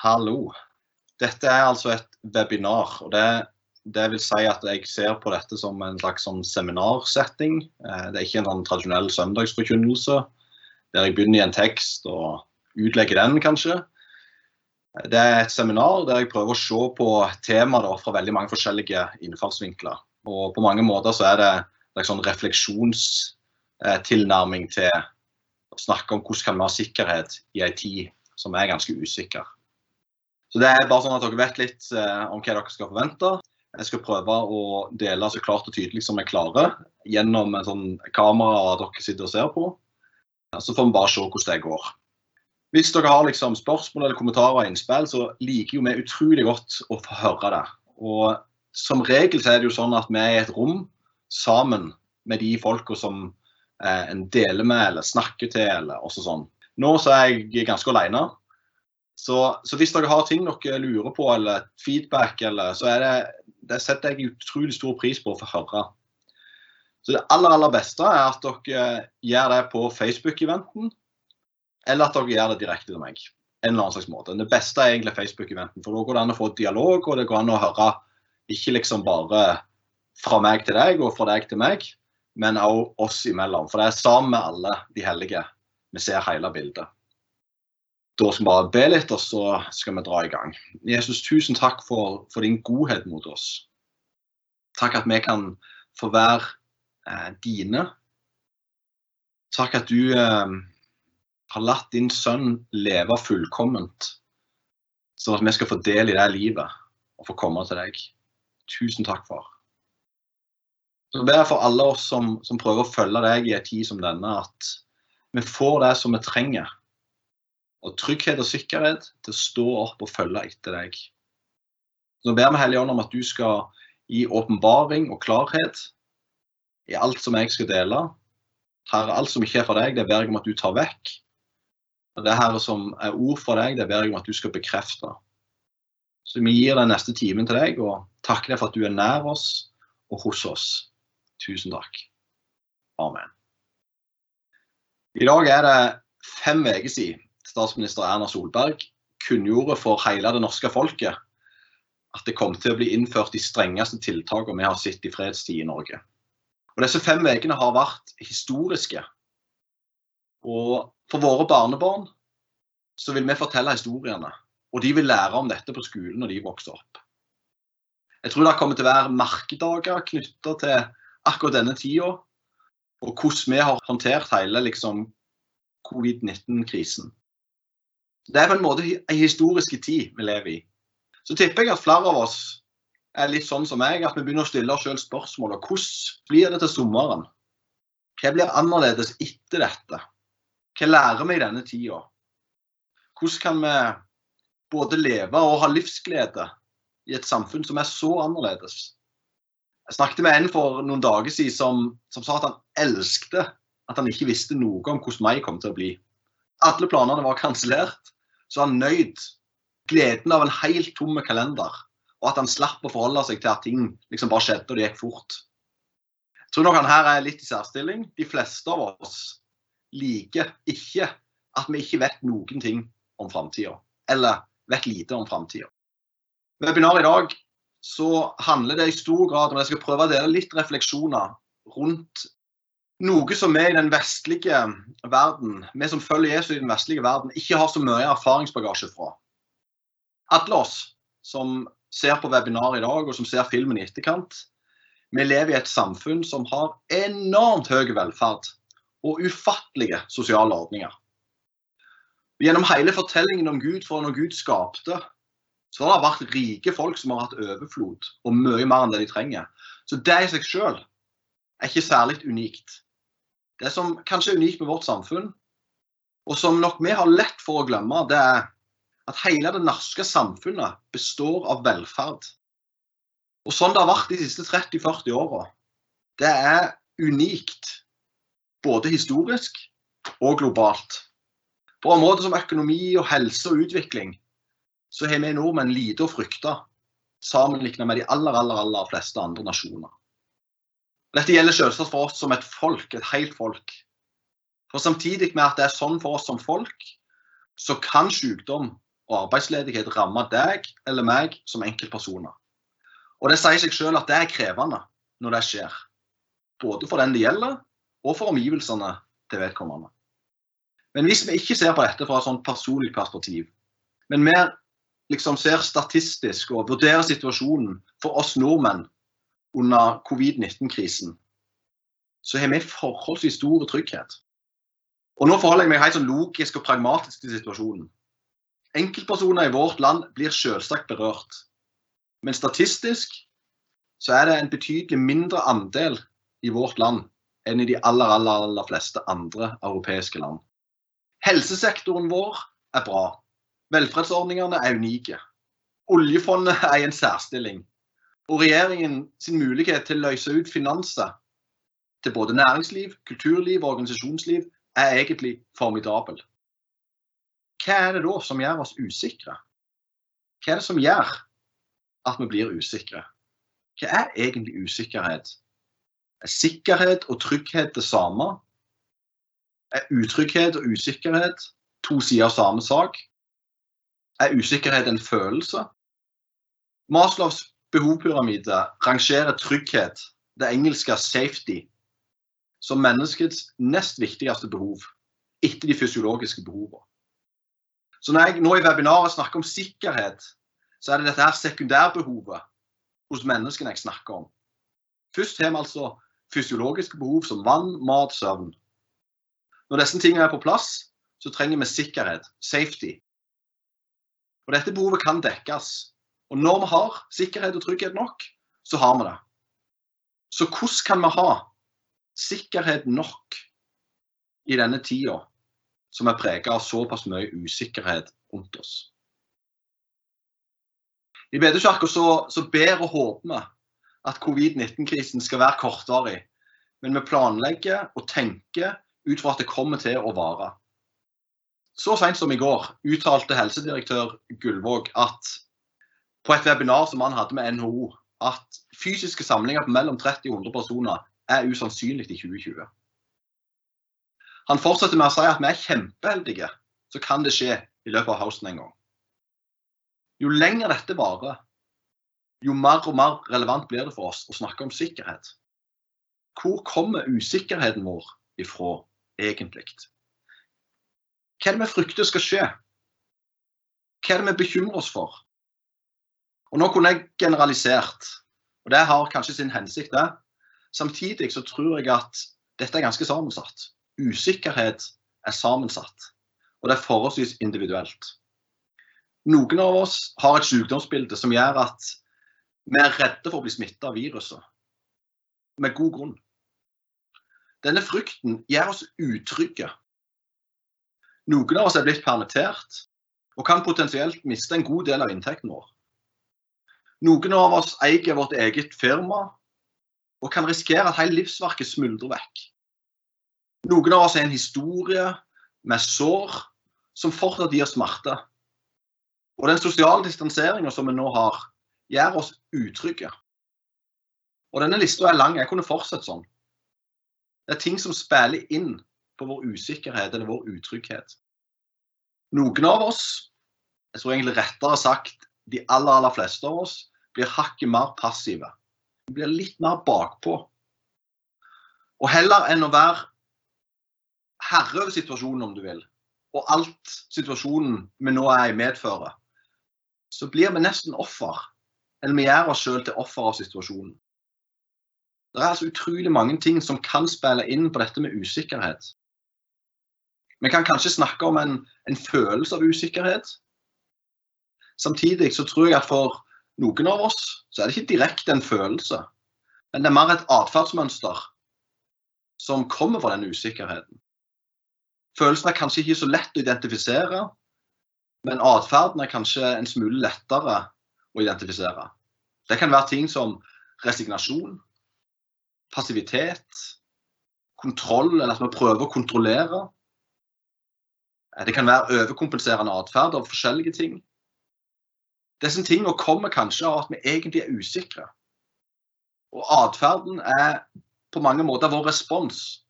Hallo. Dette er altså et webinar. og det, det vil si at Jeg ser på dette som en slags sånn seminarsetting. Eh, det er ikke en sånn tradisjonell søndagsforkynnelse der jeg begynner i en tekst og utlegger den, kanskje. Det er et seminar der jeg prøver å se på temaer fra veldig mange forskjellige innfallsvinkler. Og På mange måter så er det en sånn refleksjonstilnærming til å snakke om hvordan kan vi ha sikkerhet i ei tid som er ganske usikker. Så Det er bare sånn at dere vet litt eh, om hva dere skal forvente. Jeg skal prøve å dele så klart og tydelig som jeg klarer gjennom en sånn kamera dere sitter og ser på. Så får vi bare se hvordan det går. Hvis dere har liksom spørsmål eller kommentarer og innspill, så liker jo vi utrolig godt å få høre det. Og som regel så er det jo sånn at vi er i et rom sammen med de folka som eh, en deler med eller snakker til eller også sånn. Nå så er jeg ganske alene. Så, så, hvis dere har ting dere lurer på, eller feedback, eller, så er det, det setter jeg utrolig stor pris på å få høre. Så det aller, aller beste er at dere gjør det på Facebook-eventen, eller at dere gjør det direkte til meg. En eller annen slags måte. Det beste er egentlig Facebook-eventen, for da går det an å få dialog, og det går an å høre ikke liksom bare fra meg til deg og fra deg til meg, men også oss imellom. For det er sammen med alle de hellige vi ser hele bildet. Da skal vi bare be litt, og så skal vi dra i gang. Jesus, tusen takk for, for din godhet mot oss. Takk at vi kan få være eh, dine. Takk at du eh, har latt din sønn leve fullkomment, sånn at vi skal få del i det livet og få komme til deg. Tusen takk for. Så ber jeg for alle oss som, som prøver å følge deg i en tid som denne, at vi får det som vi trenger og trygghet og sikkerhet til å stå opp og følge etter deg. Så ber vi Hellige Ånd om at du skal gi åpenbaring og klarhet i alt som jeg skal dele. Herre, alt som ikke er for deg, det ber jeg om at du tar vekk. Og det her som er ord for deg, det ber jeg om at du skal bekrefte. Så vi gir den neste timen til deg og takker deg for at du er nær oss og hos oss. Tusen takk. Amen. I dag er det fem uker siden statsminister Erna Solberg kunngjorde for hele det norske folket at det kom til å bli innført de strengeste tiltakene vi har sett i fredstid i Norge. Og Disse fem ukene har vært historiske. Og for våre barnebarn så vil vi fortelle historiene. Og de vil lære om dette på skolen når de vokser opp. Jeg tror det kommer til å være merkedager knytta til akkurat denne tida, og hvordan vi har håndtert hele liksom, covid-19-krisen. Det er på en måte en historisk tid vi lever i. Så tipper jeg at flere av oss er litt sånn som meg, at vi begynner å stille oss selv spørsmålet hvordan blir det til sommeren? Hva blir annerledes etter dette? Hva lærer vi i denne tida? Hvordan kan vi både leve og ha livsglede i et samfunn som er så annerledes? Jeg snakket med en for noen dager siden som, som sa at han elsket at han ikke visste noe om hvordan mai kom til å bli. Alle planene var kansellert så han nøyd gleden av en helt tom kalender. Og at han slapp å forholde seg til at ting liksom bare skjedde og det gikk fort. Jeg tror nok han her er litt i særstilling. De fleste av oss liker ikke at vi ikke vet noen ting om framtida. Eller vet lite om framtida. Webinaret i dag så handler det i stor grad om jeg skal prøve å dele litt refleksjoner rundt noe som vi i den vestlige verden, vi som følger Jesus i den vestlige verden, ikke har så mye erfaringsbagasje fra. Alle oss som ser på webinar i dag, og som ser filmen i etterkant, vi lever i et samfunn som har enormt høy velferd og ufattelige sosiale ordninger. Gjennom hele fortellingen om Gud fra når Gud skapte, så har det vært rike folk som har hatt overflod og mye mer enn det de trenger. Så det i seg sjøl er ikke særlig unikt. Det som kanskje er unikt med vårt samfunn, og som nok vi har lett for å glemme, det er at hele det norske samfunnet består av velferd. Og sånn det har vært de siste 30-40 åra. Det er unikt. Både historisk og globalt. På områder som økonomi og helse og utvikling så har vi nordmenn lite å frykte sammenlignet med de aller, aller, aller fleste andre nasjoner. Dette gjelder selvsagt for oss som et folk, et helt folk. For samtidig med at det er sånn for oss som folk, så kan sykdom og arbeidsledighet ramme deg eller meg som enkeltpersoner. Og det sier seg selv at det er krevende når det skjer. Både for den det gjelder, og for omgivelsene til vedkommende. Men hvis vi ikke ser på dette fra et sånt personlig perspektiv, men mer liksom ser statistisk og vurderer situasjonen for oss nordmenn under covid-19-krisen, så har vi forholdsvis stor trygghet. Og nå forholder jeg meg helt sånn logisk og pragmatisk til situasjonen. Enkeltpersoner i vårt land blir selvsagt berørt. Men statistisk så er det en betydelig mindre andel i vårt land enn i de aller, aller, aller fleste andre europeiske land. Helsesektoren vår er bra. Velferdsordningene er unike. Oljefondet er i en særstilling. Og regjeringen sin mulighet til å løse ut finanser til både næringsliv, kulturliv og organisasjonsliv er egentlig formidabel. Hva er det da som gjør oss usikre? Hva er det som gjør at vi blir usikre? Hva er egentlig usikkerhet? Er sikkerhet og trygghet det samme? Er utrygghet og usikkerhet to sider av samme sak? Er usikkerhet en følelse? Maslows behovpyramide rangerer trygghet, det engelske 'safety', som menneskets nest viktigste behov etter de fysiologiske behovene. Så når jeg nå i webinaret snakker om sikkerhet, så er det dette her sekundærbehovet hos menneskene jeg snakker om. Først har vi altså fysiologiske behov som vann, mat, søvn. Når disse tingene er på plass, så trenger vi sikkerhet, safety. Og dette behovet kan dekkes. Og når vi har sikkerhet og trygghet nok, så har vi det. Så hvordan kan vi ha sikkerhet nok i denne tida som er prega av såpass mye usikkerhet rundt oss. I Bedekirka så, så ber og håper vi at covid-19-krisen skal være kortvarig. Men vi planlegger og tenker ut fra at det kommer til å vare. Så seint som i går uttalte helsedirektør Gullvåg at på et webinar som han hadde med NHO, at fysiske samlinger på mellom 30 og 100 personer er usannsynlig i 2020. Han fortsetter med å si at vi er kjempeheldige, så kan det skje i løpet av høsten en gang. Jo lenger dette varer, jo mer og mer relevant blir det for oss å snakke om sikkerhet. Hvor kommer usikkerheten vår ifra egentlig? Hva er det vi frykter skal skje? Hva er det vi bekymrer oss for? Og Nå kunne jeg generalisert, og det har kanskje sin hensikt, det. Samtidig så tror jeg at dette er ganske sammensatt usikkerhet er sammensatt, og det er forholdsvis individuelt. Noen av oss har et sykdomsbilde som gjør at vi er redde for å bli smitta av viruset. Med god grunn. Denne frykten gjør oss utrygge. Noen av oss er blitt permittert og kan potensielt miste en god del av inntekten vår. Noen av oss eier vårt eget firma og kan risikere at hele livsverket smuldrer vekk. Noen av oss har en historie med sår som fortsatt gir smerte. Og den sosiale distanseringa som vi nå har, gjør oss utrygge. Og denne lista er lang. Jeg kunne fortsatt sånn. Det er ting som spiller inn på vår usikkerhet eller vår utrygghet. Noen av oss, jeg tror egentlig rettere sagt de aller, aller fleste av oss, blir hakket mer passive. De blir litt mer bakpå. Og heller enn å være herre over situasjonen, om du vil, og alt situasjonen vi nå er i, medfører, så blir vi nesten offer. Eller vi gjør oss sjøl til offer av situasjonen. Det er altså utrolig mange ting som kan spille inn på dette med usikkerhet. Vi kan kanskje snakke om en, en følelse av usikkerhet. Samtidig så tror jeg at for noen av oss så er det ikke direkte en følelse, men det er mer et atferdsmønster som kommer fra den usikkerheten. Følelsen er kanskje ikke så lett å identifisere, men atferden er kanskje en smule lettere å identifisere. Det kan være ting som resignasjon, passivitet, kontroll, eller at vi prøver å kontrollere. Det kan være overkompenserende atferd av forskjellige ting. Disse tingene kommer kanskje av at vi egentlig er usikre. Og atferden er på mange måter vår respons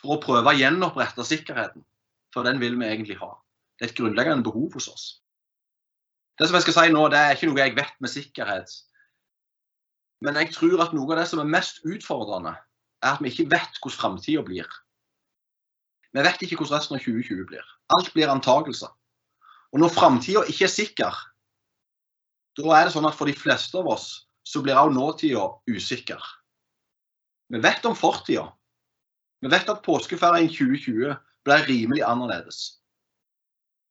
for å prøve å gjenopprette sikkerheten. For den vil vi egentlig ha. Det er et grunnleggende behov hos oss. Det som jeg skal si nå, det er ikke noe jeg vet med sikkerhet. Men jeg tror at noe av det som er mest utfordrende, er at vi ikke vet hvordan framtida blir. Vi vet ikke hvordan resten av 2020 blir. Alt blir antakelser. Og når framtida ikke er sikker, da er det sånn at for de fleste av oss så blir også nåtida usikker. Vi vet om fortida. Vi vet at påskeferien 2020 ble rimelig annerledes.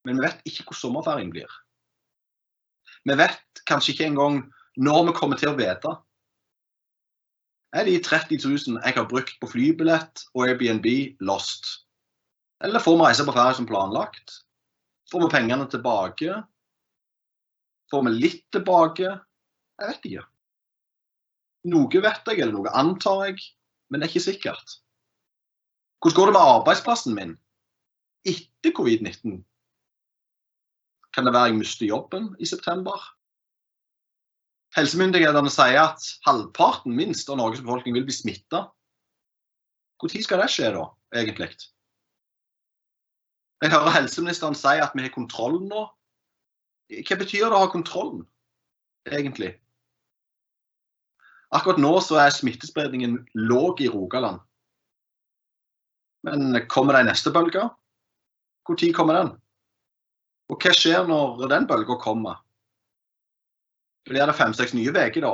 Men vi vet ikke hvor sommerferien blir. Vi vet kanskje ikke engang når vi kommer til å vite. Er de 30 000 jeg har brukt på flybillett og Airbnb, lost? Eller får vi reise på ferie som planlagt? Får vi pengene tilbake? Får vi litt tilbake? Jeg vet ikke. Noe vet jeg, eller noe antar jeg, men det er ikke sikkert. Hvordan går det med arbeidsplassen min etter covid-19? Kan det være jeg mister jobben i september? Helsemyndighetene sier at halvparten minst av Norges befolkning vil bli smitta. Når skal det skje, da, egentlig? Jeg hører helseministeren si at vi har kontroll nå. Hva betyr det å ha kontrollen, egentlig? Akkurat nå så er smittespredningen låg i Rogaland. Men kommer det en neste bølge? Når kommer den? Og hva skjer når den bølga kommer? Blir det fem-seks nye uker da,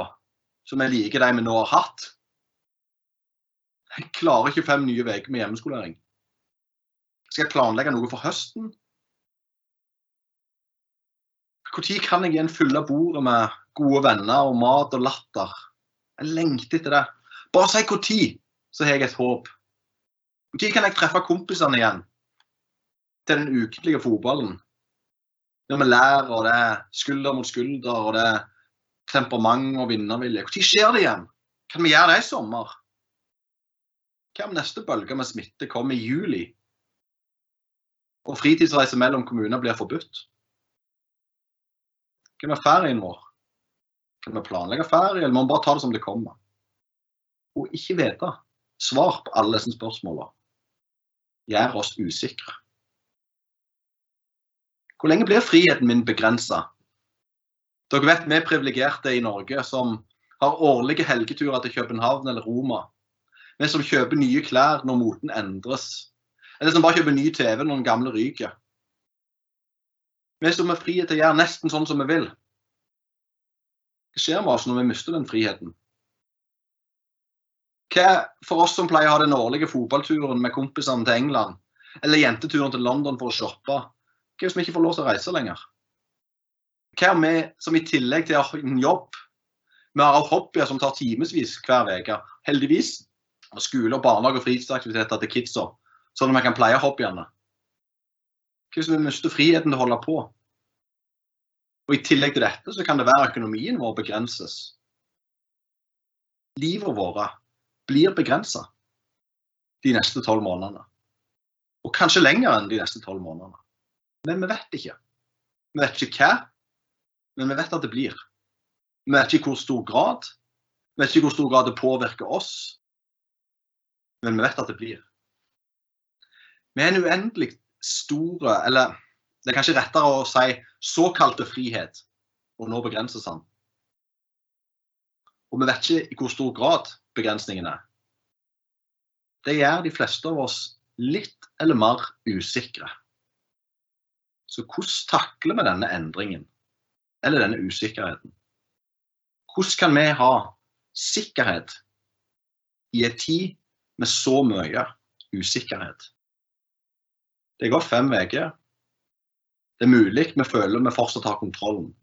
som er like de vi nå har hatt? Jeg klarer ikke fem nye uker med hjemmeskolering. Skal jeg planlegge noe for høsten? Når kan jeg igjen fylle bordet med gode venner og mat og latter? Jeg lengter etter det. Bare si når, så har jeg et håp. Når kan jeg treffe kompisene igjen til den ukentlige fotballen? Når vi lærer, og det er skulder mot skulder, og det er temperament og vinnervilje. Når skjer det igjen? Kan vi gjøre det i sommer? Hva om neste bølge med smitte kommer i juli? og fritidsreiser mellom kommuner blir forbudt? Hva med ferien vår? Kan vi planlegge ferie, eller må vi bare ta det som det kommer? Og ikke vite svar på alle disse spørsmålene gjør oss usikre. Hvor lenge blir friheten min begrensa? Dere vet vi er privilegerte i Norge som har årlige helgeturer til København eller Roma. Vi som kjøper nye klær når moten endres eller som bare kjøper ny TV når den gamle ryker. Vi som er frie til å gjøre nesten sånn som vi vil. Hva skjer med oss når vi mister den friheten? Hva for oss som pleier å ha den årlige fotballturen med kompisene til England, eller jenteturen til London for å shoppe, hva hvis vi ikke får lov til å reise lenger? Hva er vi som i tillegg til å ha en jobb, vi har hobbyer som tar timevis hver uke. Heldigvis skole, barnehage og fritidsaktiviteter til kidsa sånn at vi kan pleie hobbyene. Hvis vi mister friheten til å holde på? Og I tillegg til dette så kan det være økonomien vår begrenses. Livet vårt blir begrensa de neste tolv månedene. Og kanskje lenger enn de neste tolv månedene. Men vi vet ikke. Vi vet ikke hva, men vi vet at det blir. Vi vet ikke hvor stor grad. Vi vet ikke hvor stor grad det påvirker oss. Men vi vet at det blir. Vi er en uendelig store, eller det er kanskje rettere å si såkalte frihet, og nå begrenses han. Og vi vet ikke i hvor stor grad begrensningen er. Det gjør de fleste av oss litt eller mer usikre. Så hvordan takler vi denne endringen, eller denne usikkerheten? Hvordan kan vi ha sikkerhet i en tid med så mye usikkerhet? Det går fem uker. Det er mulig vi føler vi fortsatt har kontrollen.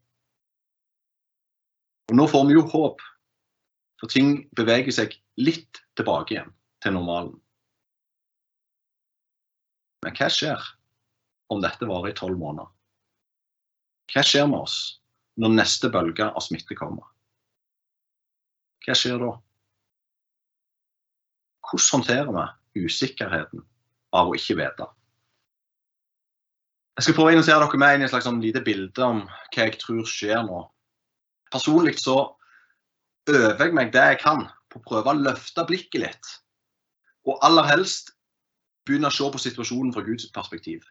Og Nå får vi jo håp, for ting beveger seg litt tilbake igjen til normalen. Men hva skjer om dette varer i tolv måneder? Hva skjer med oss når neste bølge av smitte kommer? Hva skjer da? Hvordan håndterer vi usikkerheten av å ikke vite? Jeg skal prøve å invitere dere med inn i et slags sånn lite bilde om hva jeg tror skjer nå. Personlig så øver jeg meg det jeg kan på å prøve å løfte blikket litt. Og aller helst begynne å se på situasjonen fra Guds perspektiv.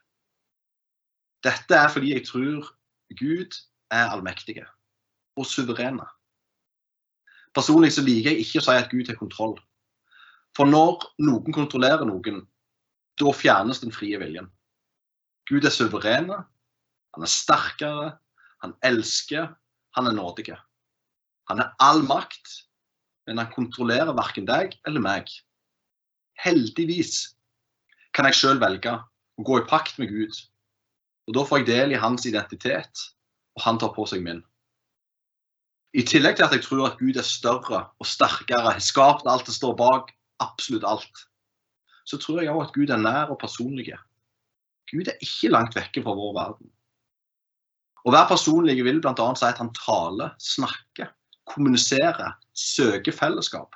Dette er fordi jeg tror Gud er allmektige og suverene. Personlig så liker jeg ikke å si at Gud har kontroll. For når noen kontrollerer noen, da fjernes den frie viljen. Gud er suveren. han er sterkere, han elsker, han er nådig. Han er all makt, men han kontrollerer verken deg eller meg. Heldigvis kan jeg sjøl velge å gå i pakt med Gud. Og Da får jeg del i hans identitet, og han tar på seg min. I tillegg til at jeg tror at Gud er større og sterkere, har skapt alt det står bak absolutt alt, så tror jeg òg at Gud er nær og personlig. Gud er ikke langt vekke fra vår verden. Å være personlig vil bl.a. si at han taler, snakker, kommuniserer, søker fellesskap.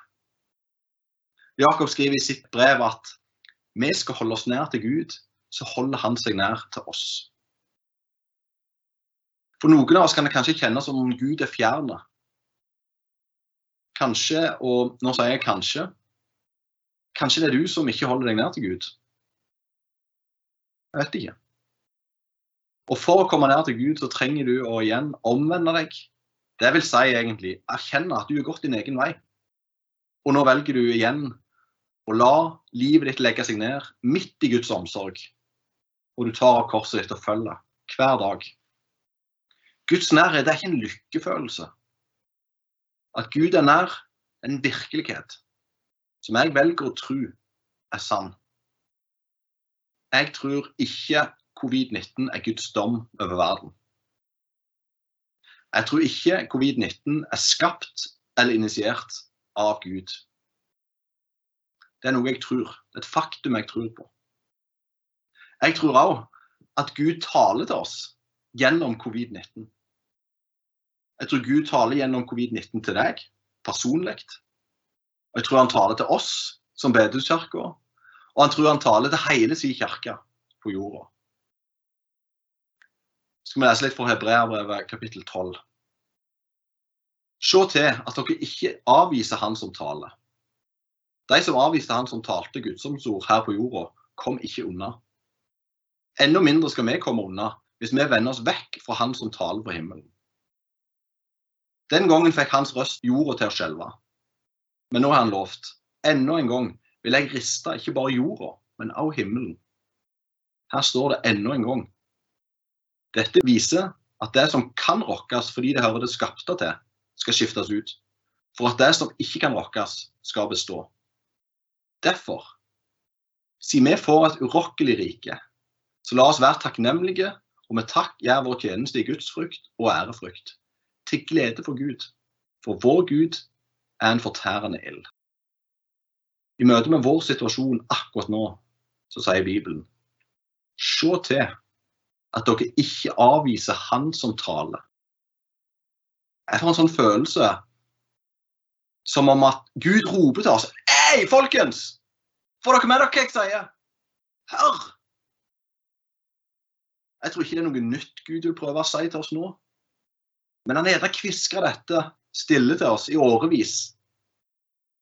Jakob skriver i sitt brev at vi skal holde oss nær til Gud, så holder han seg nær til oss. For noen av oss kan det kanskje kjennes som om Gud er fjernet. Kanskje, og nå sier jeg kanskje, kanskje det er du som ikke holder deg nær til Gud. Jeg vet ikke. Og for å komme nær til Gud, så trenger du å igjen omvende deg. Det vil si egentlig erkjenne at du har gått din egen vei. Og nå velger du igjen å la livet ditt legge seg ned midt i Guds omsorg. Og du tar av korset ditt og følger hver dag. Guds nærhet er ikke en lykkefølelse. At Gud er nær, en virkelighet som jeg velger å tro er sann. Jeg tror ikke covid-19 er Guds dom over verden. Jeg tror ikke covid-19 er skapt eller initiert av Gud. Det er noe jeg tror. Det er et faktum jeg tror på. Jeg tror òg at Gud taler til oss gjennom covid-19. Jeg tror Gud taler gjennom covid-19 til deg personlig. Og jeg tror han taler til oss som bedehuskirke. Og han tror han taler til hele sin kirke på jorda. Skal vi lese litt fra Hebreabrevet kapittel 12. Se til at dere ikke avviser han som taler. De som avviste han som talte gudsomsord her på jorda, kom ikke unna. Enda mindre skal vi komme unna hvis vi vender oss vekk fra han som taler på himmelen. Den gangen fikk hans røst jorda til å skjelve. Men nå har han lovt. Enda en gang vil jeg riste ikke bare jorda, men også himmelen. Her står det enda en gang. Dette viser at det som kan rokkes fordi det hører det skapte til, skal skiftes ut. For at det som ikke kan rokkes, skal bestå. Derfor, siden vi får et urokkelig rike, så la oss være takknemlige og med takk gjør vår tjeneste i Guds frykt og ærefrykt til glede for Gud. For vår Gud er en fortærende ild. I møte med vår situasjon akkurat nå, så sier Bibelen Se til at dere ikke avviser Han som taler. Jeg får en sånn følelse som om at Gud roper til oss Hei, folkens! Får dere med dere hva jeg sier? Hør! Jeg tror ikke det er noe nytt Gud vil prøve å si til oss nå. Men han gjerne kvisker dette stille til oss i årevis.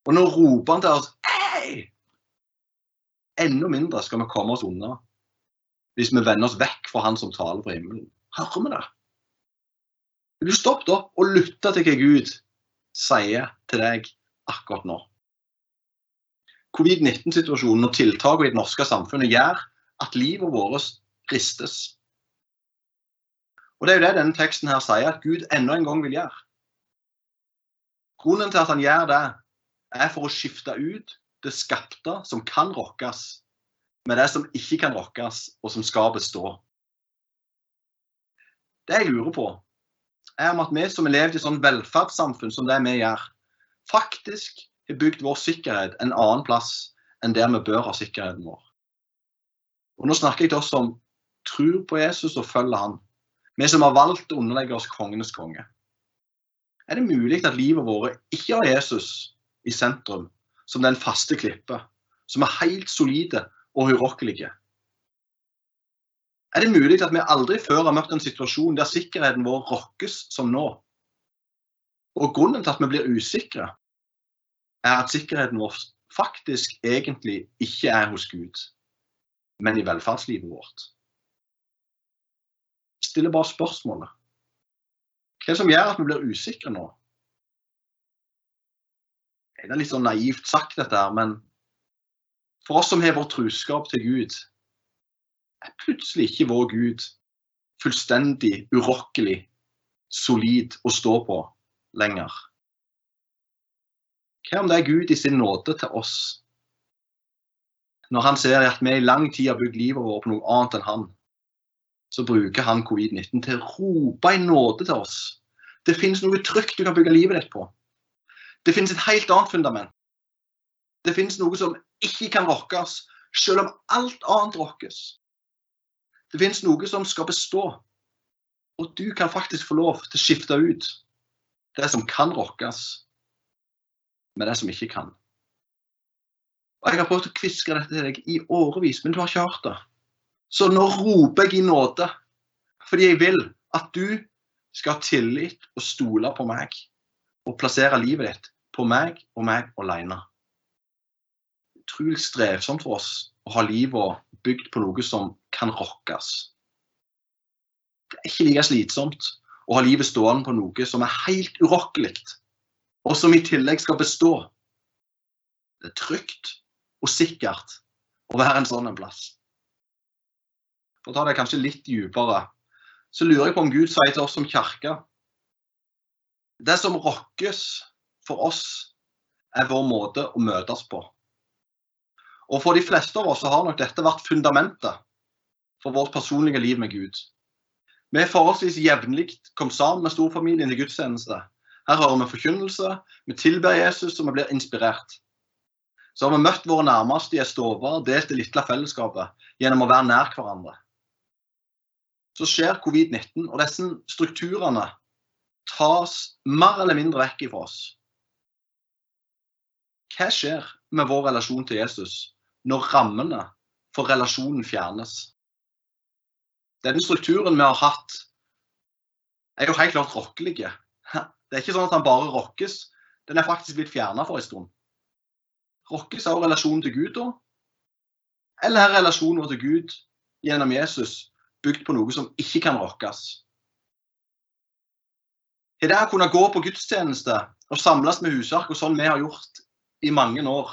Og nå roper han til oss! Enda mindre skal vi komme oss unna hvis vi vender oss vekk fra han som taler fra himmelen. Hører vi det? Vil du stoppe opp og lytte til hva Gud sier til deg akkurat nå? Covid-19-situasjonen og tiltakene i det norske samfunnet gjør at livet vårt ristes. Og Det er jo det denne teksten her sier, at Gud enda en gang vil gjøre. Grunnen til at han gjør det, er for å skifte ut det skapte som kan rokkes, med det som ikke kan rokkes, og som skal bestå. Det jeg lurer på, er om at vi som har levd i sånn velferdssamfunn som det vi gjør, faktisk har bygd vår sikkerhet en annen plass enn der vi bør ha sikkerheten vår. Og Nå snakker jeg til oss som tror på Jesus og følger han. Vi som har valgt å underlegge oss kongenes konge. Er det mulig at livet vårt ikke har Jesus i sentrum, som den faste klippe, som er helt solide og urokkelige? Er det mulig at vi aldri før har møtt en situasjon der sikkerheten vår rokkes som nå? Og grunnen til at vi blir usikre, er at sikkerheten vår faktisk egentlig ikke er hos Gud, men i velferdslivet vårt stiller bare spørsmålet. Hva som gjør at vi blir usikre nå? Det er litt sånn naivt sagt, dette her, men for oss som har vår truskap til Gud, er plutselig ikke vår Gud fullstendig urokkelig, solid å stå på lenger. Hva om det er Gud i sin nåde til oss? Når han ser at vi i lang tid har bygd livet vårt på noe annet enn han, så bruker han covid-19 til å rope i nåde til oss. Det finnes noe trygt du kan bygge livet ditt på. Det finnes et helt annet fundament. Det finnes noe som ikke kan rokkes, selv om alt annet rokkes. Det finnes noe som skal bestå. Og du kan faktisk få lov til å skifte ut det som kan rokkes, med det som ikke kan. Og Jeg har prøvd å kviske dette til deg i årevis, men du har ikke hørt det. Så nå roper jeg i nåde, fordi jeg vil at du skal ha tillit og stole på meg. Og plassere livet ditt på meg og meg alene. Utrolig strevsomt for oss å ha livet bygd på noe som kan rokkes. Det er ikke like slitsomt å ha livet stående på noe som er helt urokkelig, og som i tillegg skal bestå. Det er trygt og sikkert å være en sånn en plass for å ta det kanskje litt dypere, så lurer jeg på om Gud sier til oss som kirke Det som rokkes for oss, er vår måte å møtes på. Og for de fleste av oss har nok dette vært fundamentet for vårt personlige liv med Gud. Vi er forholdsvis jevnlig kommet sammen med storfamilien i gudstjeneste. Her hører vi forkynnelse, vi tilber Jesus og vi blir inspirert. Så har vi møtt våre nærmeste i ei stove og delt det lille fellesskapet gjennom å være nær hverandre så skjer covid-19, og disse strukturene tas mer eller mindre vekk fra oss. Hva skjer med vår relasjon til Jesus når rammene for relasjonen fjernes? Denne strukturen vi har hatt, er jo helt klart rokkelig. Det er ikke sånn at han bare rokkes, den er faktisk blitt fjerna for en stund. Rokkes av relasjonen til Gud da? Eller er relasjonen vår til Gud gjennom Jesus bygd på noe som ikke kan rokkes. Har det å kunne gå på gudstjeneste og samles med husark, og sånn vi har gjort i mange år,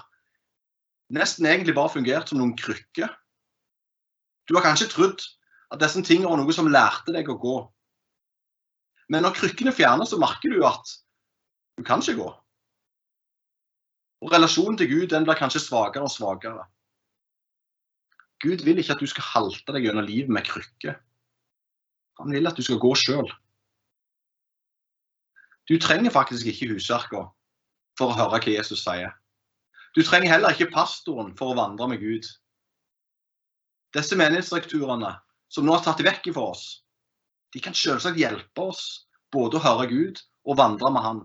nesten egentlig bare fungert som noen krykker. Du har kanskje trodd at disse tingene var noe som lærte deg å gå. Men når krykkene fjernes, så merker du at du kan ikke gå. Og relasjonen til Gud den blir kanskje svakere og svakere. Gud vil ikke at du skal halte deg gjennom livet med krykke. Han vil at du skal gå sjøl. Du trenger faktisk ikke husverka for å høre hva Jesus sier. Du trenger heller ikke pastoren for å vandre med Gud. Disse menighetsstrukturene som nå har tatt vekk fra oss, de kan selvsagt hjelpe oss både å høre Gud og vandre med Han.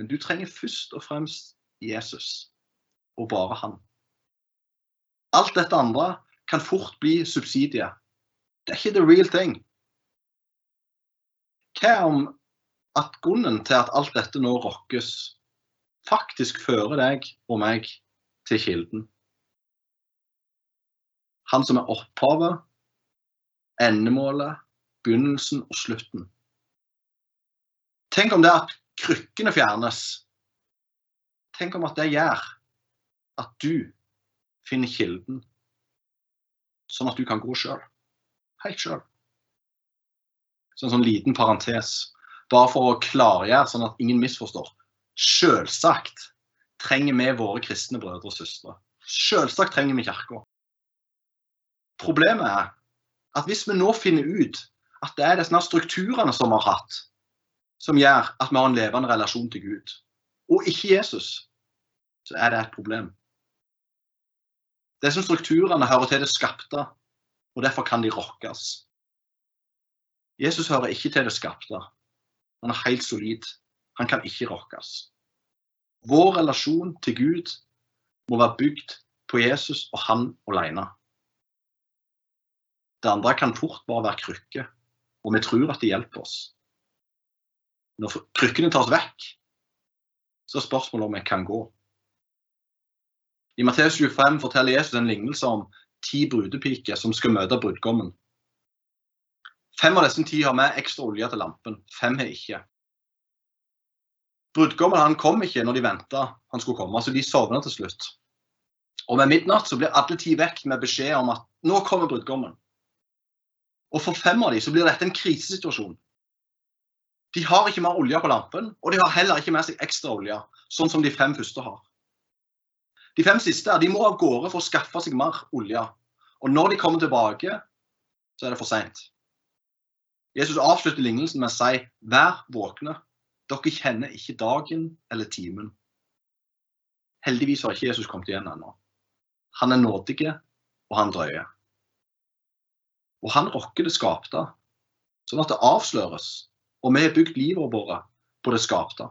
Men du trenger først og fremst Jesus, og bare Han. Alt dette andre kan fort bli subsidier. Det er ikke the real thing. Hva om at grunnen til at alt dette nå rokkes, faktisk fører deg og meg til kilden? Han som er opphavet, endemålet, begynnelsen og slutten. Tenk om det at krykkene fjernes. Tenk om at det gjør at du finner kilden, sånn at du kan gå sjøl. Helt sjøl. Så en sånn liten parentes, bare for å klargjøre, sånn at ingen misforstår. Selvsagt trenger vi våre kristne brødre og søstre. Selvsagt trenger vi kirka. Problemet er at hvis vi nå finner ut at det er disse strukturene som vi har hatt, som gjør at vi har en levende relasjon til Gud, og ikke Jesus, så er det et problem. Disse strukturene hører til det skapte, og derfor kan de rokkes. Jesus hører ikke til det skapte. Han er helt solid. Han kan ikke rokkes. Vår relasjon til Gud må være bygd på Jesus og han alene. Det andre kan fort bare være krykker, og vi tror at det hjelper oss. Når krykkene tas vekk, så er spørsmålet om vi kan gå. I Matteus 25 forteller Jesus en lignelse om ti brudepiker som skal møte brudgommen. Fem av disse ti har med ekstra olje til lampen. Fem har ikke. Brudgommen han kom ikke når de venta han skulle komme, så de sovna til slutt. Og med midnatt så blir alle ti vekk med beskjed om at nå kommer brudgommen. Og for fem av dem så blir dette en krisesituasjon. De har ikke mer olje på lampen, og de har heller ikke med seg ekstra olje, sånn som de fem første har. De fem siste de må av gårde for å skaffe seg mer olje. Og når de kommer tilbake, så er det for seint. Jesus avslutter lignelsen med å si vær våkne. Dere kjenner ikke dagen eller timen. Heldigvis har ikke Jesus kommet igjen ennå. Han er nådig, og han drøyer. Og han rokker det skapte, sånn at det avsløres. Og vi har bygd livet vårt på det skapte.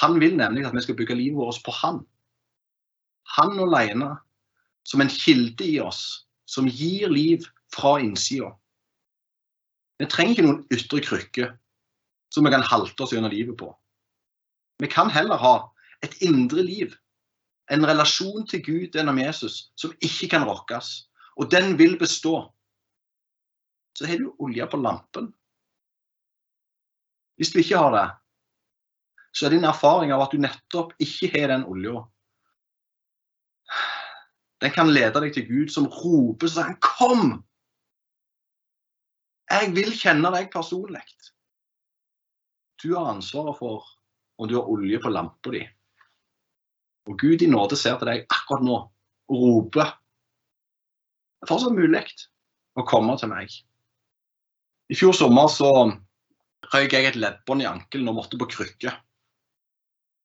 Han vil nemlig at vi skal bygge livet vårt på han. Han alene som en kilde i oss, som gir liv fra innsida. Vi trenger ikke noen ytre krykke som vi kan halte oss gjennom livet på. Vi kan heller ha et indre liv, en relasjon til Gud gjennom Jesus, som ikke kan rokkes. Og den vil bestå så har du olje på lampen. Hvis du ikke har det, så er din erfaring av at du nettopp ikke har den olja. Den kan lede deg til Gud, som roper sånn Kom! Jeg vil kjenne deg personlig. Du har ansvaret for om du har olje på lampa di. Og Gud i nåde ser til deg akkurat nå og roper. Det er fortsatt mulig å komme til meg. I fjor sommer så røyk jeg et leddbånd i ankelen og måtte på krykke.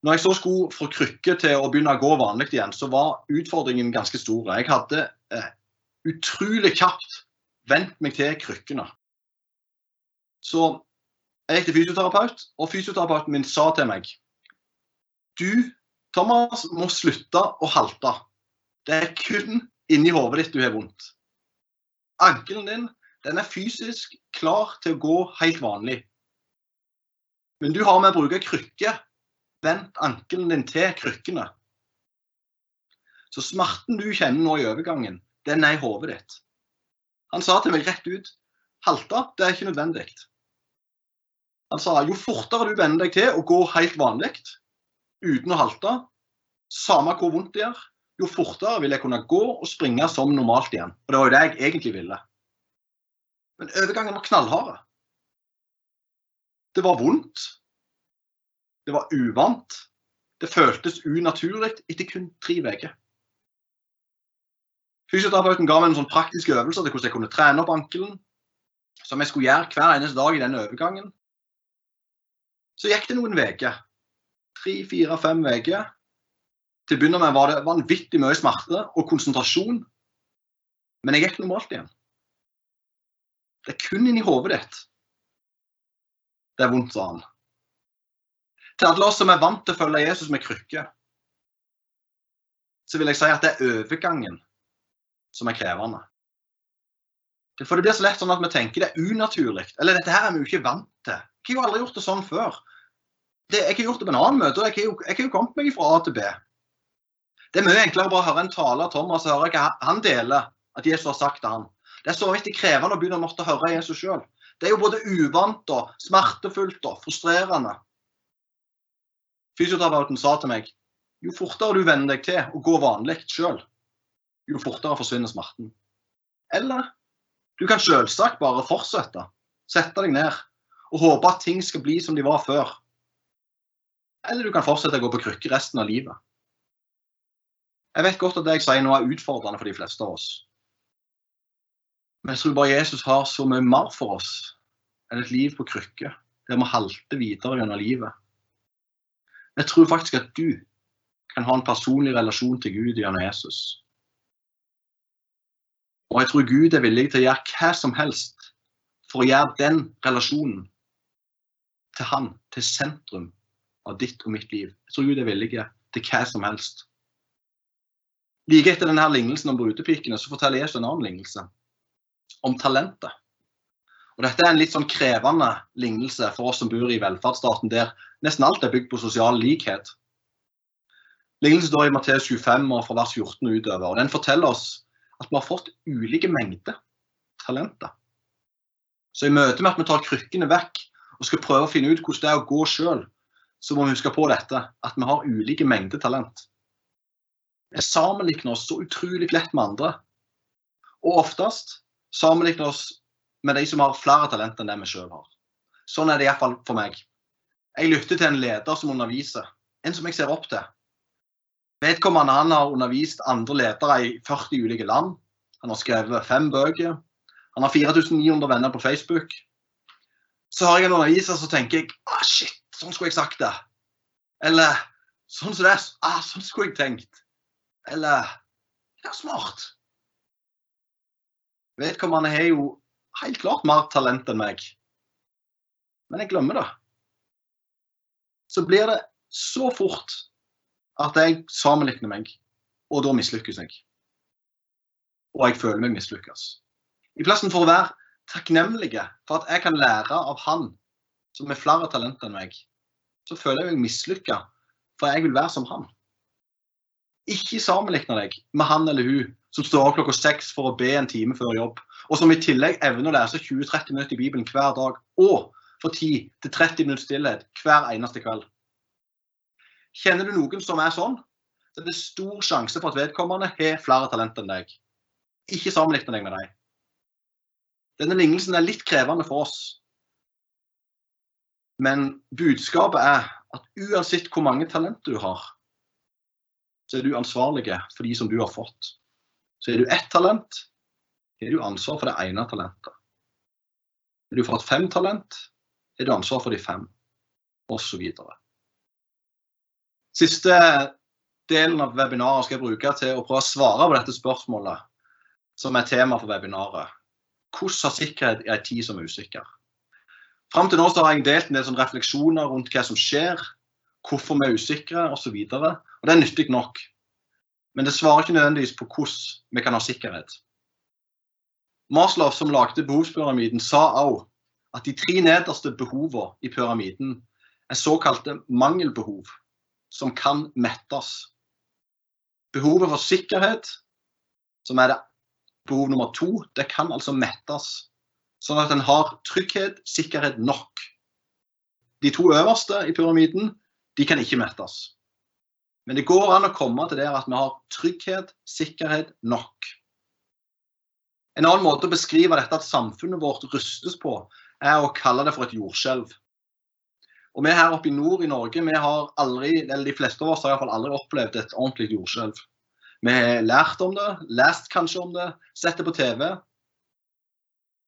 Når jeg så skulle fra krykke til å begynne å gå vanlig igjen, så var utfordringen ganske stor. Jeg hadde eh, utrolig kjapt vent meg til krykkene. Så jeg gikk til fysioterapeut, og fysioterapeuten min sa til meg Du, Thomas, må slutte å halte. Det er kun inni hodet ditt du har vondt. Ankelen din den er fysisk klar til å gå helt vanlig. Men du har med å bruke krykke Vent ankelen din til krykkene. Så smerten du kjenner nå i overgangen, den er i hodet ditt. Han sa til meg rett ut halte, det er ikke nødvendig. Han sa jo fortere du venner deg til å gå helt vanlig uten å halte, samme hvor vondt det gjør, jo fortere vil jeg kunne gå og springe som normalt igjen. Og det var jo det jeg egentlig ville. Men overgangen var knallharde. Det var vondt. Det var uvant. Det føltes unaturlig etter kun tre uker. Fysioterapeuten ga meg en sånn praktiske øvelser til hvordan jeg kunne trene opp ankelen. Som jeg skulle gjøre hver eneste dag i denne overgangen. Så gikk det noen uker. Tre, fire, fem uker. Til å begynne med var det vanvittig mye smerte og konsentrasjon. Men jeg gikk normalt igjen. Det er kun inni hodet ditt det er vondt, sa han. Til alle oss som er vant til å følge Jesus med krykke, så vil jeg si at det er overgangen som er krevende. For det blir så lett sånn at vi tenker det er unaturlig. Eller dette her er vi jo ikke vant til. Jeg har jo aldri gjort det sånn før. Det, jeg har gjort det på en annen møte, og jeg har jo, jeg har jo kommet meg fra A til B. Det er mye enklere å bare høre en tale av Thomas og høre hva han deler at Jesus har sagt til han. Det er så viktig krevende å begynne å måtte høre Jesus sjøl. Det er jo både uvant og smertefullt og frustrerende. Fysioterapeuten sa til meg jo fortere du venner deg til å gå vanlig sjøl, jo fortere forsvinner smerten. Eller du kan selvsagt bare fortsette, sette deg ned og håpe at ting skal bli som de var før. Eller du kan fortsette å gå på krykke resten av livet. Jeg vet godt at det jeg sier nå er utfordrende for de fleste av oss. Men jeg tror bare Jesus har så mye mer for oss enn et liv på krykker, der vi halter videre gjennom livet. Jeg tror faktisk at du kan ha en personlig relasjon til Gud gjennom Jesus. Og jeg tror Gud er villig til å gjøre hva som helst for å gjøre den relasjonen til Han, til sentrum av ditt og mitt liv. Jeg tror Gud er villig til hva som helst. Like etter denne lignelsen om brudepikene så forteller Jesus en annen lignelse om talentet. Og Dette er en litt sånn krevende lignelse for oss som bor i velferdsstaten, der nesten alt er bygd på sosial likhet. Lignelsen står i Matteus 25 og fra vers 14 utover. og Den forteller oss at vi har fått ulike mengder talenter. Så i møte med at vi tar krykkene vekk og skal prøve å finne ut hvordan det er å gå sjøl, så må vi huske på dette, at vi har ulike mengder talent. Vi sammenligner oss så utrolig lett med andre. Og oftest sammenligner oss med de som har flere talent enn det vi sjøl har. Sånn er det iallfall for meg. Jeg lytter til en leder som underviser, en som jeg ser opp til. Vedkommende han har undervist andre ledere i 40 ulike land. Han har skrevet fem bøker. Han har 4900 venner på Facebook. Så har jeg en underviser så tenker jeg ah, shit, sånn skulle jeg sagt det. Eller sånn som det er, ah, sånn skulle jeg tenkt. Eller ja, smart. Vedkommende har jo helt klart mer talent enn meg. Men jeg glemmer det. Så blir det så fort at jeg sammenligner meg, og da mislykkes jeg. Og jeg føler meg mislykkes. I plassen for å være takknemlige for at jeg kan lære av han som har flere talent enn meg, så føler jeg meg mislykka, for jeg vil være som han. Ikke sammenligne deg med han eller hun som står klokka seks for å be en time før jobb, og som i tillegg evner å lese 20-30 minutter i Bibelen hver dag, og får 10-30 minutter stillhet hver eneste kveld. Kjenner du noen som er sånn, så er det stor sjanse for at vedkommende har flere talenter enn deg. Ikke sammenligne deg med dem. Denne lignelsen er litt krevende for oss. Men budskapet er at uansett hvor mange talenter du har, så er du ansvarlig for de som du har fått. Så er du ett talent, har du ansvar for det ene talentet. Har du fått fem talent, har du ansvar for de fem, osv. Siste delen av webinaret skal jeg bruke til å prøve å svare på dette spørsmålet, som er tema for webinaret. Hvordan har sikkerhet i en tid som er usikker? Fram til nå så har jeg delt en del sånn refleksjoner rundt hva som skjer, hvorfor vi er usikre osv. Og, så og det er nyttig nok. Men det svarer ikke nødvendigvis på hvordan vi kan ha sikkerhet. Maslow, som lagde behovspyramiden, sa òg at de tre nederste behovene i pyramiden er såkalte mangelbehov som kan mettes. Behovet for sikkerhet, som er det behov nummer to, det kan altså mettes. Sånn at en har trygghet, sikkerhet nok. De to øverste i pyramiden, de kan ikke mettes. Men det går an å komme til det at vi har trygghet, sikkerhet nok. En annen måte å beskrive dette at samfunnet vårt rustes på, er å kalle det for et jordskjelv. Og vi her oppe i nord i Norge, vi har aldri, eller de fleste av oss har iallfall aldri opplevd et ordentlig jordskjelv. Vi har lært om det, lest kanskje om det, sett det på TV.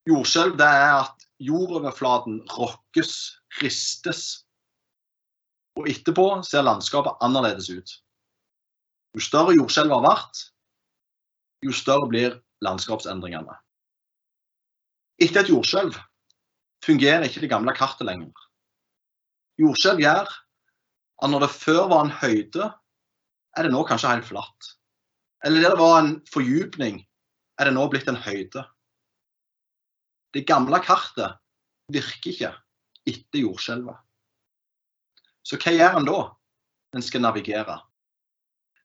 Jordskjelv det er at jordoverflaten rokkes, ristes. Og etterpå ser landskapet annerledes ut. Jo større jordskjelvet har vært, jo større blir landskapsendringene. Etter et jordskjelv fungerer ikke det gamle kartet lenger. Jordskjelv gjør at når det før var en høyde, er det nå kanskje helt flatt. Eller der det var en fordypning, er det nå blitt en høyde. Det gamle kartet virker ikke etter jordskjelvet. Så hva gjør en da? En skal navigere.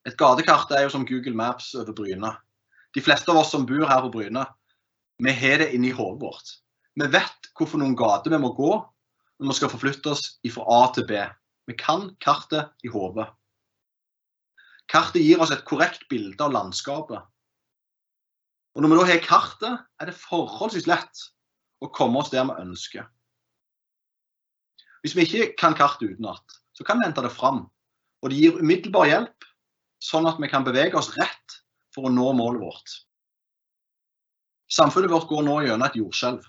Et gatekart er jo som Google Maps over Bryne. De fleste av oss som bor her på Bryne, vi har det inni hodet vårt. Vi vet hvorfor noen gater vi må gå når vi skal forflytte oss fra A til B. Vi kan kartet i hodet. Kartet gir oss et korrekt bilde av landskapet. Og Når vi da har kartet, er det forholdsvis lett å komme oss der vi ønsker. Hvis vi ikke kan kartet utenat, så kan vi hente det fram. Og det gir umiddelbar hjelp, sånn at vi kan bevege oss rett for å nå målet vårt. Samfunnet vårt går nå gjennom et jordskjelv.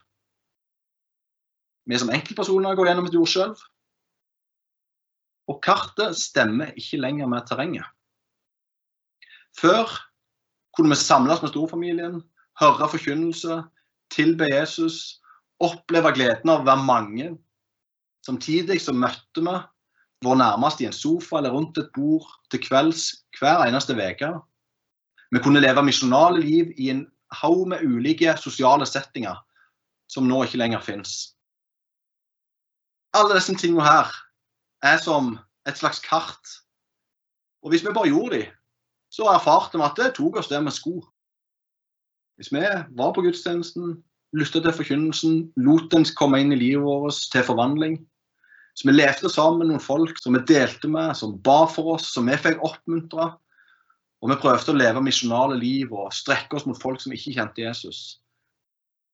Vi som enkeltpersoner går gjennom et jordskjelv. Og kartet stemmer ikke lenger med terrenget. Før kunne vi samles med storfamilien, høre forkynnelse, tilbe Jesus, oppleve gleden av å være mange. Samtidig så møtte vi vår nærmeste i en sofa eller rundt et bord til kvelds hver eneste uke. Vi kunne leve misjonale liv i en haug med ulike sosiale settinger som nå ikke lenger finnes alle disse tingene her er som et slags kart. Og hvis vi bare gjorde de, så erfarte vi at det tok oss der vi skulle. Hvis vi var på gudstjenesten, lytta til forkynnelsen, lot den komme inn i livet vårt til forvandling. Så vi levde sammen med noen folk som vi delte med, som ba for oss, som vi fikk oppmuntra. Og vi prøvde å leve misjonale liv og strekke oss mot folk som ikke kjente Jesus.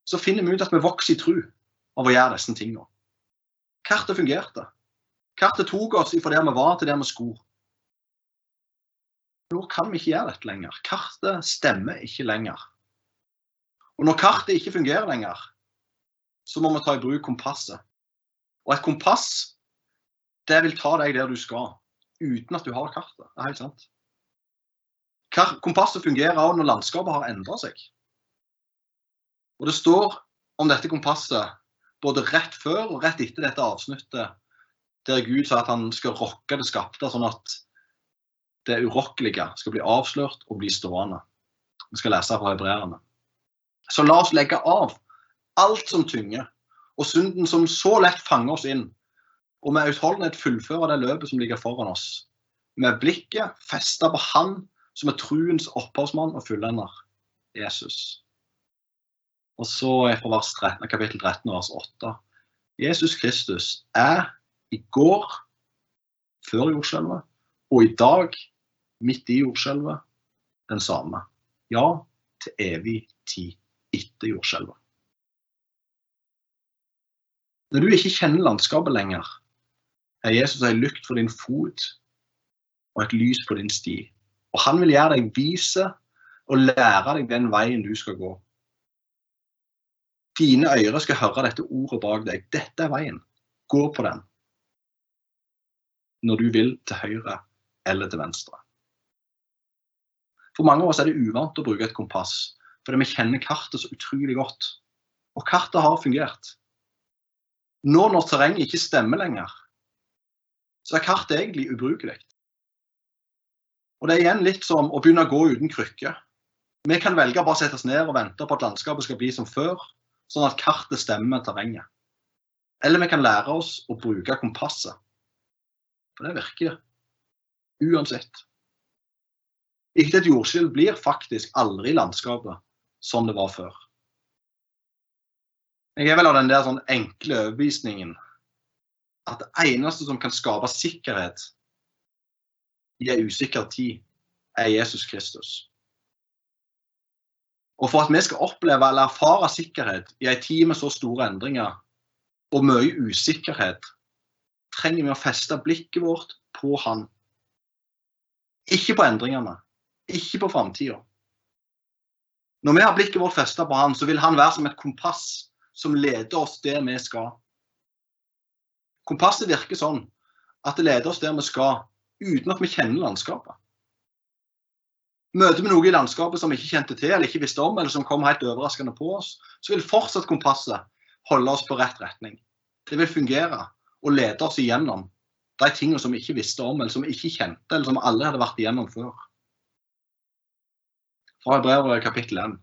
Så finner vi ut at vi vokser i tro av å gjøre disse tingene. Kartet fungerte. Kartet tok oss fra der vi var, til der vi skulle. Nå kan vi ikke gjøre dette lenger. Kartet stemmer ikke lenger. Og når kartet ikke fungerer lenger, så må vi ta i bruk kompasset. Og et kompass, det vil ta deg der du skal, uten at du har kartet. Det er helt sant. Kompasset fungerer også når landskapet har endra seg. Og det står om dette kompasset både rett før og rett etter dette avsnittet der Gud sa at han skal rokke det skapte, sånn at det urokkelige skal bli avslørt og bli stående. Vi skal lese fra hebreerne. Så la oss legge av alt som tynger, og synden som så lett fanger oss inn, og med utholdenhet fullføre det løpet som ligger foran oss. Med blikket festa på Han som er truens opphavsmann og fullender, Jesus. Og så er fra vers 13, kapittel 13 vers 8. Jesus Kristus er i går, før jordskjelvet, og i dag, midt i jordskjelvet, den samme. Ja, til evig tid etter jordskjelvet. Når du ikke kjenner landskapet lenger, er Jesus ei lykt for din fot og et lys på din sti. Og han vil gjøre deg vise og lære deg den veien du skal gå. Dine ører skal høre dette ordet bak deg. Dette er veien. Gå på den. Når du vil til høyre eller til venstre. For mange av oss er det uvant å bruke et kompass, fordi vi kjenner kartet så utrolig godt. Og kartet har fungert. Nå når terrenget ikke stemmer lenger, så er kartet egentlig ubrukelig. Og det er igjen litt som å begynne å gå uten krykke. Vi kan velge å bare sette oss ned og vente på at landskapet skal bli som før, sånn at kartet stemmer med terrenget. Eller vi kan lære oss å bruke kompasset. For det virker. Uansett. Etter et jordskjelv blir faktisk aldri landskapet som det var før. Jeg er vel av den der sånn enkle overbevisningen at det eneste som kan skape sikkerhet i en usikker tid, er Jesus Kristus. Og for at vi skal oppleve eller erfare sikkerhet i en tid med så store endringer og mye usikkerhet, trenger vi å feste blikket vårt på Han. Ikke på endringene, ikke på framtida. Når vi har blikket vårt festa på Han, så vil Han være som et kompass som leder oss der vi skal. Kompasset virker sånn at det leder oss der vi skal, uten at vi kjenner landskapet. Møter vi noe i landskapet som vi ikke kjente til eller ikke visste om, eller som kom helt overraskende på oss, så vil fortsatt kompasset holde oss på rett retning. Det vil fungere og lede oss igjennom de tingene som vi ikke visste om, eller som vi ikke kjente, eller som aldri hadde vært igjennom før. Fra Hebrevet kapittel 1.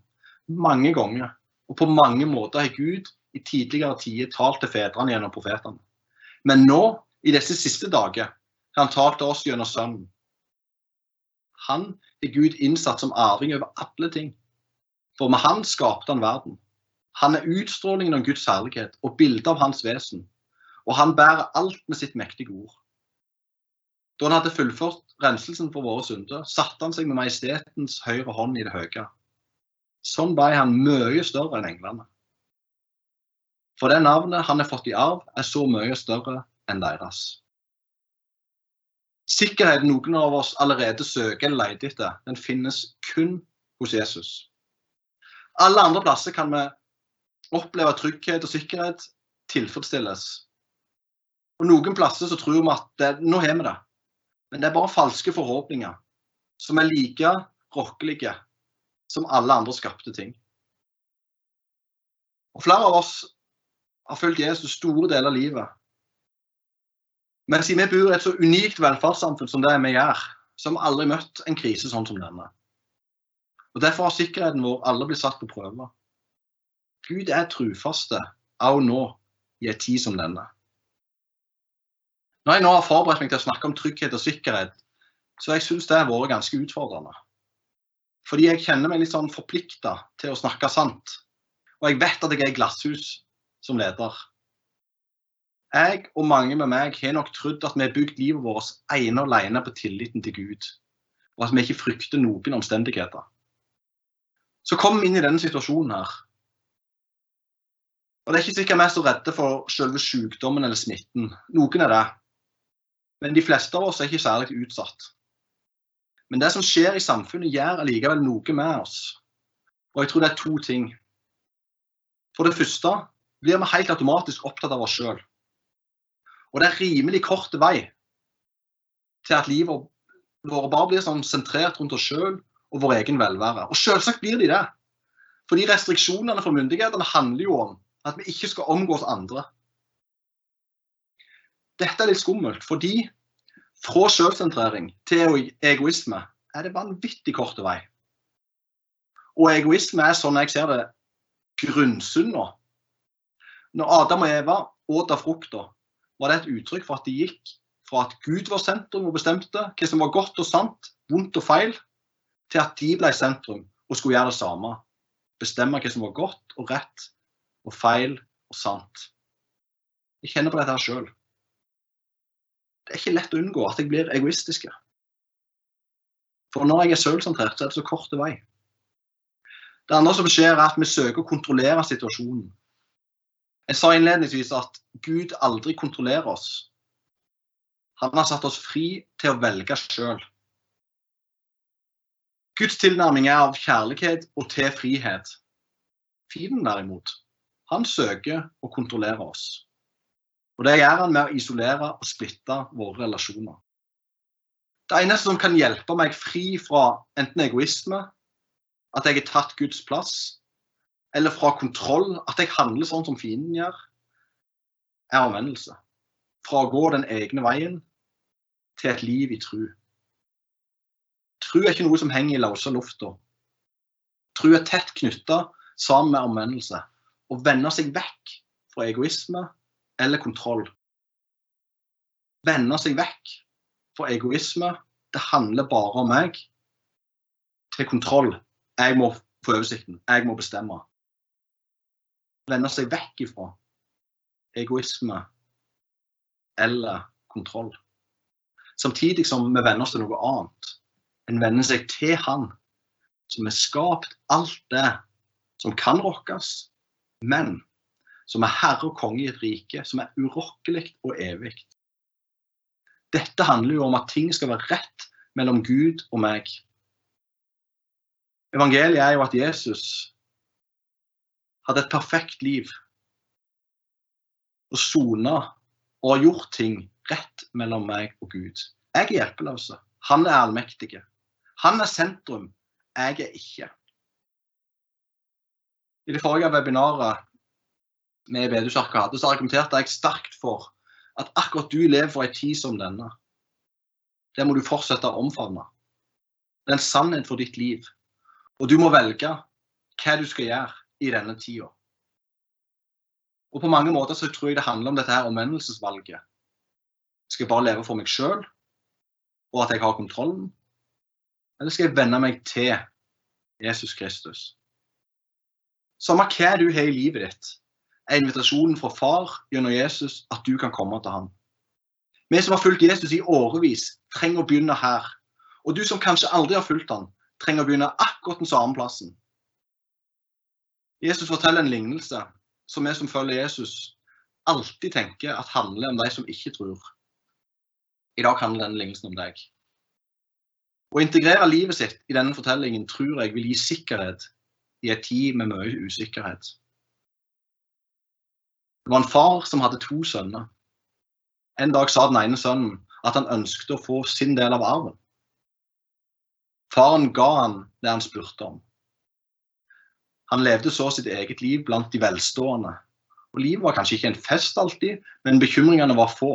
Mange ganger og på mange måter har Gud i tidligere tider talt til fedrene gjennom profetene. Men nå, i disse siste dager, har han talt til oss gjennom Sønnen. Han er Gud innsatt som arving over alle ting. For med Han skapte han verden. Han er utstrålingen av Guds herlighet og bildet av hans vesen. Og han bærer alt med sitt mektige ord. Da han hadde fullført renselsen for våre synder, satte han seg med majestetens høyre hånd i det høye. Sånn ble han mye større enn englene. For det navnet han har fått i arv, er så mye større enn deres. Sikkerheten noen av oss allerede søker eller leter etter, den finnes kun hos Jesus. Alle andre plasser kan vi oppleve trygghet og sikkerhet tilfredsstilles. Og Noen plasser så tror vi at det, nå har vi det, men det er bare falske forhåpninger som er like rokkelige som alle andre skapte ting. Og Flere av oss har fulgt Jesus store deler av livet. Men siden vi bor i et så unikt velferdssamfunn som det vi gjør, så har vi aldri møtt en krise sånn som denne. Og Derfor har sikkerheten vår aldri blitt satt på prøve. Gud er trufaste også nå, i en tid som denne. Når jeg nå har forberedt meg til å snakke om trygghet og sikkerhet, så jeg syns det har vært ganske utfordrende. Fordi jeg kjenner meg litt sånn forplikta til å snakke sant. Og jeg vet at jeg er i glasshus som leder. Jeg og mange med meg har nok trodd at vi har bygd livet vårt ene og alene på tilliten til Gud, og at vi ikke frykter noen omstendigheter. Så kom vi inn i denne situasjonen her. Og Det er ikke sikkert vi er så redde for selve sykdommen eller smitten. Noen er det. Men de fleste av oss er ikke særlig utsatt. Men det som skjer i samfunnet, gjør allikevel noe med oss. Og jeg tror det er to ting. For det første blir vi helt automatisk opptatt av oss sjøl. Og det er rimelig kort vei til at livet vårt bare blir sånn sentrert rundt oss sjøl og vår egen velvære. Og selvsagt blir de det. Fordi restriksjonene fra myndighetene handler jo om at vi ikke skal omgås andre. Dette er litt skummelt, fordi fra selvsentrering til egoisme er det vanvittig kort vei. Og egoisme er, sånn jeg ser det, grunnsynda. Når Adam og Eva åt av frukta, var det et uttrykk for at de gikk fra at Gud var sentrum og bestemte hva som var godt og sant, vondt og feil, til at de ble sentrum og skulle gjøre det samme. Bestemme hva som var godt og rett og feil og sant. Jeg kjenner på dette her sjøl. Det er ikke lett å unngå at jeg blir egoistisk. For når jeg er sjølsentrert, så er det så kort vei. Det andre som skjer, er at vi søker å kontrollere situasjonen. Jeg sa innledningsvis at Gud aldri kontrollerer oss. Han har satt oss fri til å velge sjøl. Guds tilnærming er av kjærlighet og til frihet. Fienden derimot, han søker å kontrollere oss. Og det gjør han med å isolere og splitte våre relasjoner. Det eneste som kan hjelpe meg fri fra enten egoisme, at jeg har tatt Guds plass, eller fra kontroll, at jeg handler sånn som fienden gjør, er omvendelse. Fra å gå den egne veien til et liv i tru. Tru er ikke noe som henger i løse lufta. Tru er tett knytta sammen med omvendelse. Å vende seg vekk fra egoisme eller kontroll. Vende seg vekk fra egoisme, det handler bare om meg, til kontroll. Jeg må få oversikten. Jeg må bestemme. Vende seg vekk ifra egoisme eller kontroll. Samtidig som vi venner oss til noe annet. En venner seg til Han som har skapt alt det som kan rokkes, men som er herre og konge i et rike som er urokkelig og evig. Dette handler jo om at ting skal være rett mellom Gud og meg. Evangeliet er jo at Jesus hadde et perfekt liv og sona og har gjort ting rett mellom meg og Gud. Jeg er hjelpeløs. Han er allmektig. Han er sentrum. Jeg er ikke. I det forrige webinaret med Bedehuskirka Arkade, så argumenterte jeg sterkt for at akkurat du lever for en tid som denne. Det må du fortsette å omfavne. Det er en sannhet for ditt liv. Og du må velge hva du skal gjøre i denne tida. Og på mange måter så tror jeg det handler om dette her omvendelsesvalget. Skal jeg bare leve for meg sjøl, og at jeg har kontrollen? Eller skal jeg venne meg til Jesus Kristus? Samme hva du har i livet ditt, er invitasjonen fra far gjennom Jesus at du kan komme til ham. Vi som har fulgt Jesus i årevis, trenger å begynne her. Og du som kanskje aldri har fulgt ham, trenger å begynne akkurat den samme plassen. Jesus forteller en lignelse som vi som følger Jesus, alltid tenker at handler om de som ikke tror. I dag handler denne lignelsen om deg. Å integrere livet sitt i denne fortellingen tror jeg vil gi sikkerhet i en tid med mye usikkerhet. Det var en far som hadde to sønner. En dag sa den ene sønnen at han ønsket å få sin del av arven. Faren ga han det han spurte om. Han levde så sitt eget liv blant de velstående. Og Livet var kanskje ikke en fest alltid, men bekymringene var få.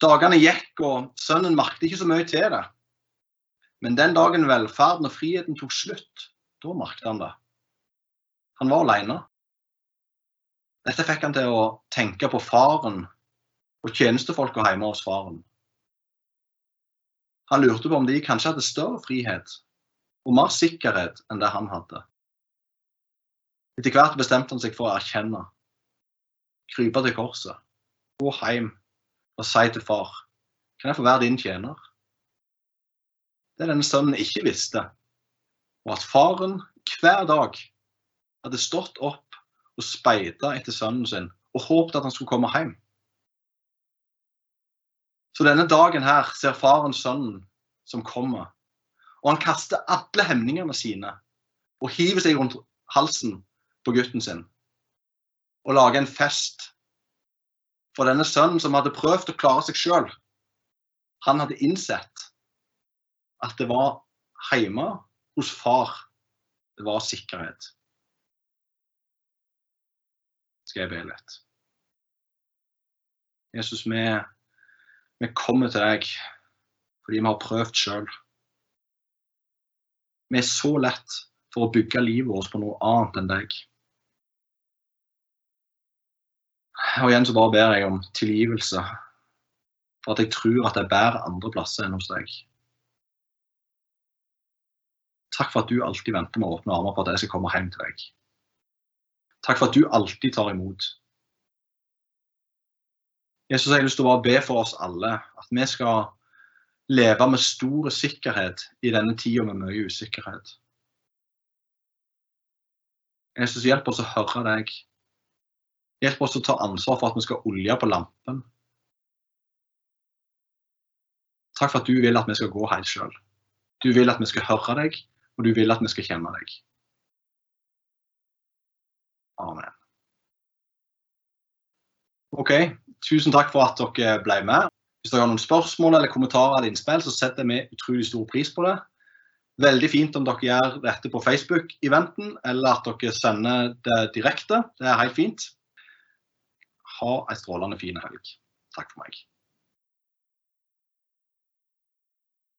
Dagene gikk, og sønnen merket ikke så mye til det. Men den dagen velferden og friheten tok slutt, da merket han det. Han var alene. Dette fikk han til å tenke på faren og tjenestefolka hjemme hos faren. Han lurte på om de kanskje hadde større frihet og mer sikkerhet enn det han hadde. Etter hvert bestemte han seg for å erkjenne. Krype til korset. Gå hjem og si til far Kan jeg få være din tjener? Det denne sønnen ikke visste, var at faren hver dag hadde stått opp og speida etter sønnen sin og håpet at han skulle komme hjem. Så denne dagen her ser faren sønnen som kommer, og han kaster alle hemningene sine og hiver seg rundt halsen på gutten sin og lager en fest for denne sønnen som hadde prøvd å klare seg sjøl. Han hadde innsett at det var hjemme hos far det var sikkerhet. Skal jeg be litt. Jesus, vi, vi kommer til deg fordi vi har prøvd sjøl. Vi er så lett for å bygge livet vårt på noe annet enn deg. Og igjen så bare ber jeg om tilgivelse for at jeg tror at jeg bærer andre plasser enn hos deg. Takk for at du alltid venter med å åpne armer på at jeg skal komme hjem til deg. Takk for at du alltid tar imot. Jesus, jeg har lyst til å be for oss alle at vi skal leve med stor sikkerhet i denne tida med mye usikkerhet. Jesus, hjelp oss å høre deg. Hjelp oss å ta ansvar for at vi skal olje på lampen. Takk for at du vil at vi skal gå helt sjøl. Du vil at vi skal høre deg, og du vil at vi skal kjenne deg. Amen. OK, tusen takk for at dere ble med. Hvis dere har noen spørsmål eller kommentarer eller innspill, så setter vi utrolig stor pris på det. Veldig fint om dere gjør dette på Facebook-eventen, eller at dere sender det direkte. Det er helt fint. Ha ei strålende fin helg. Takk for meg.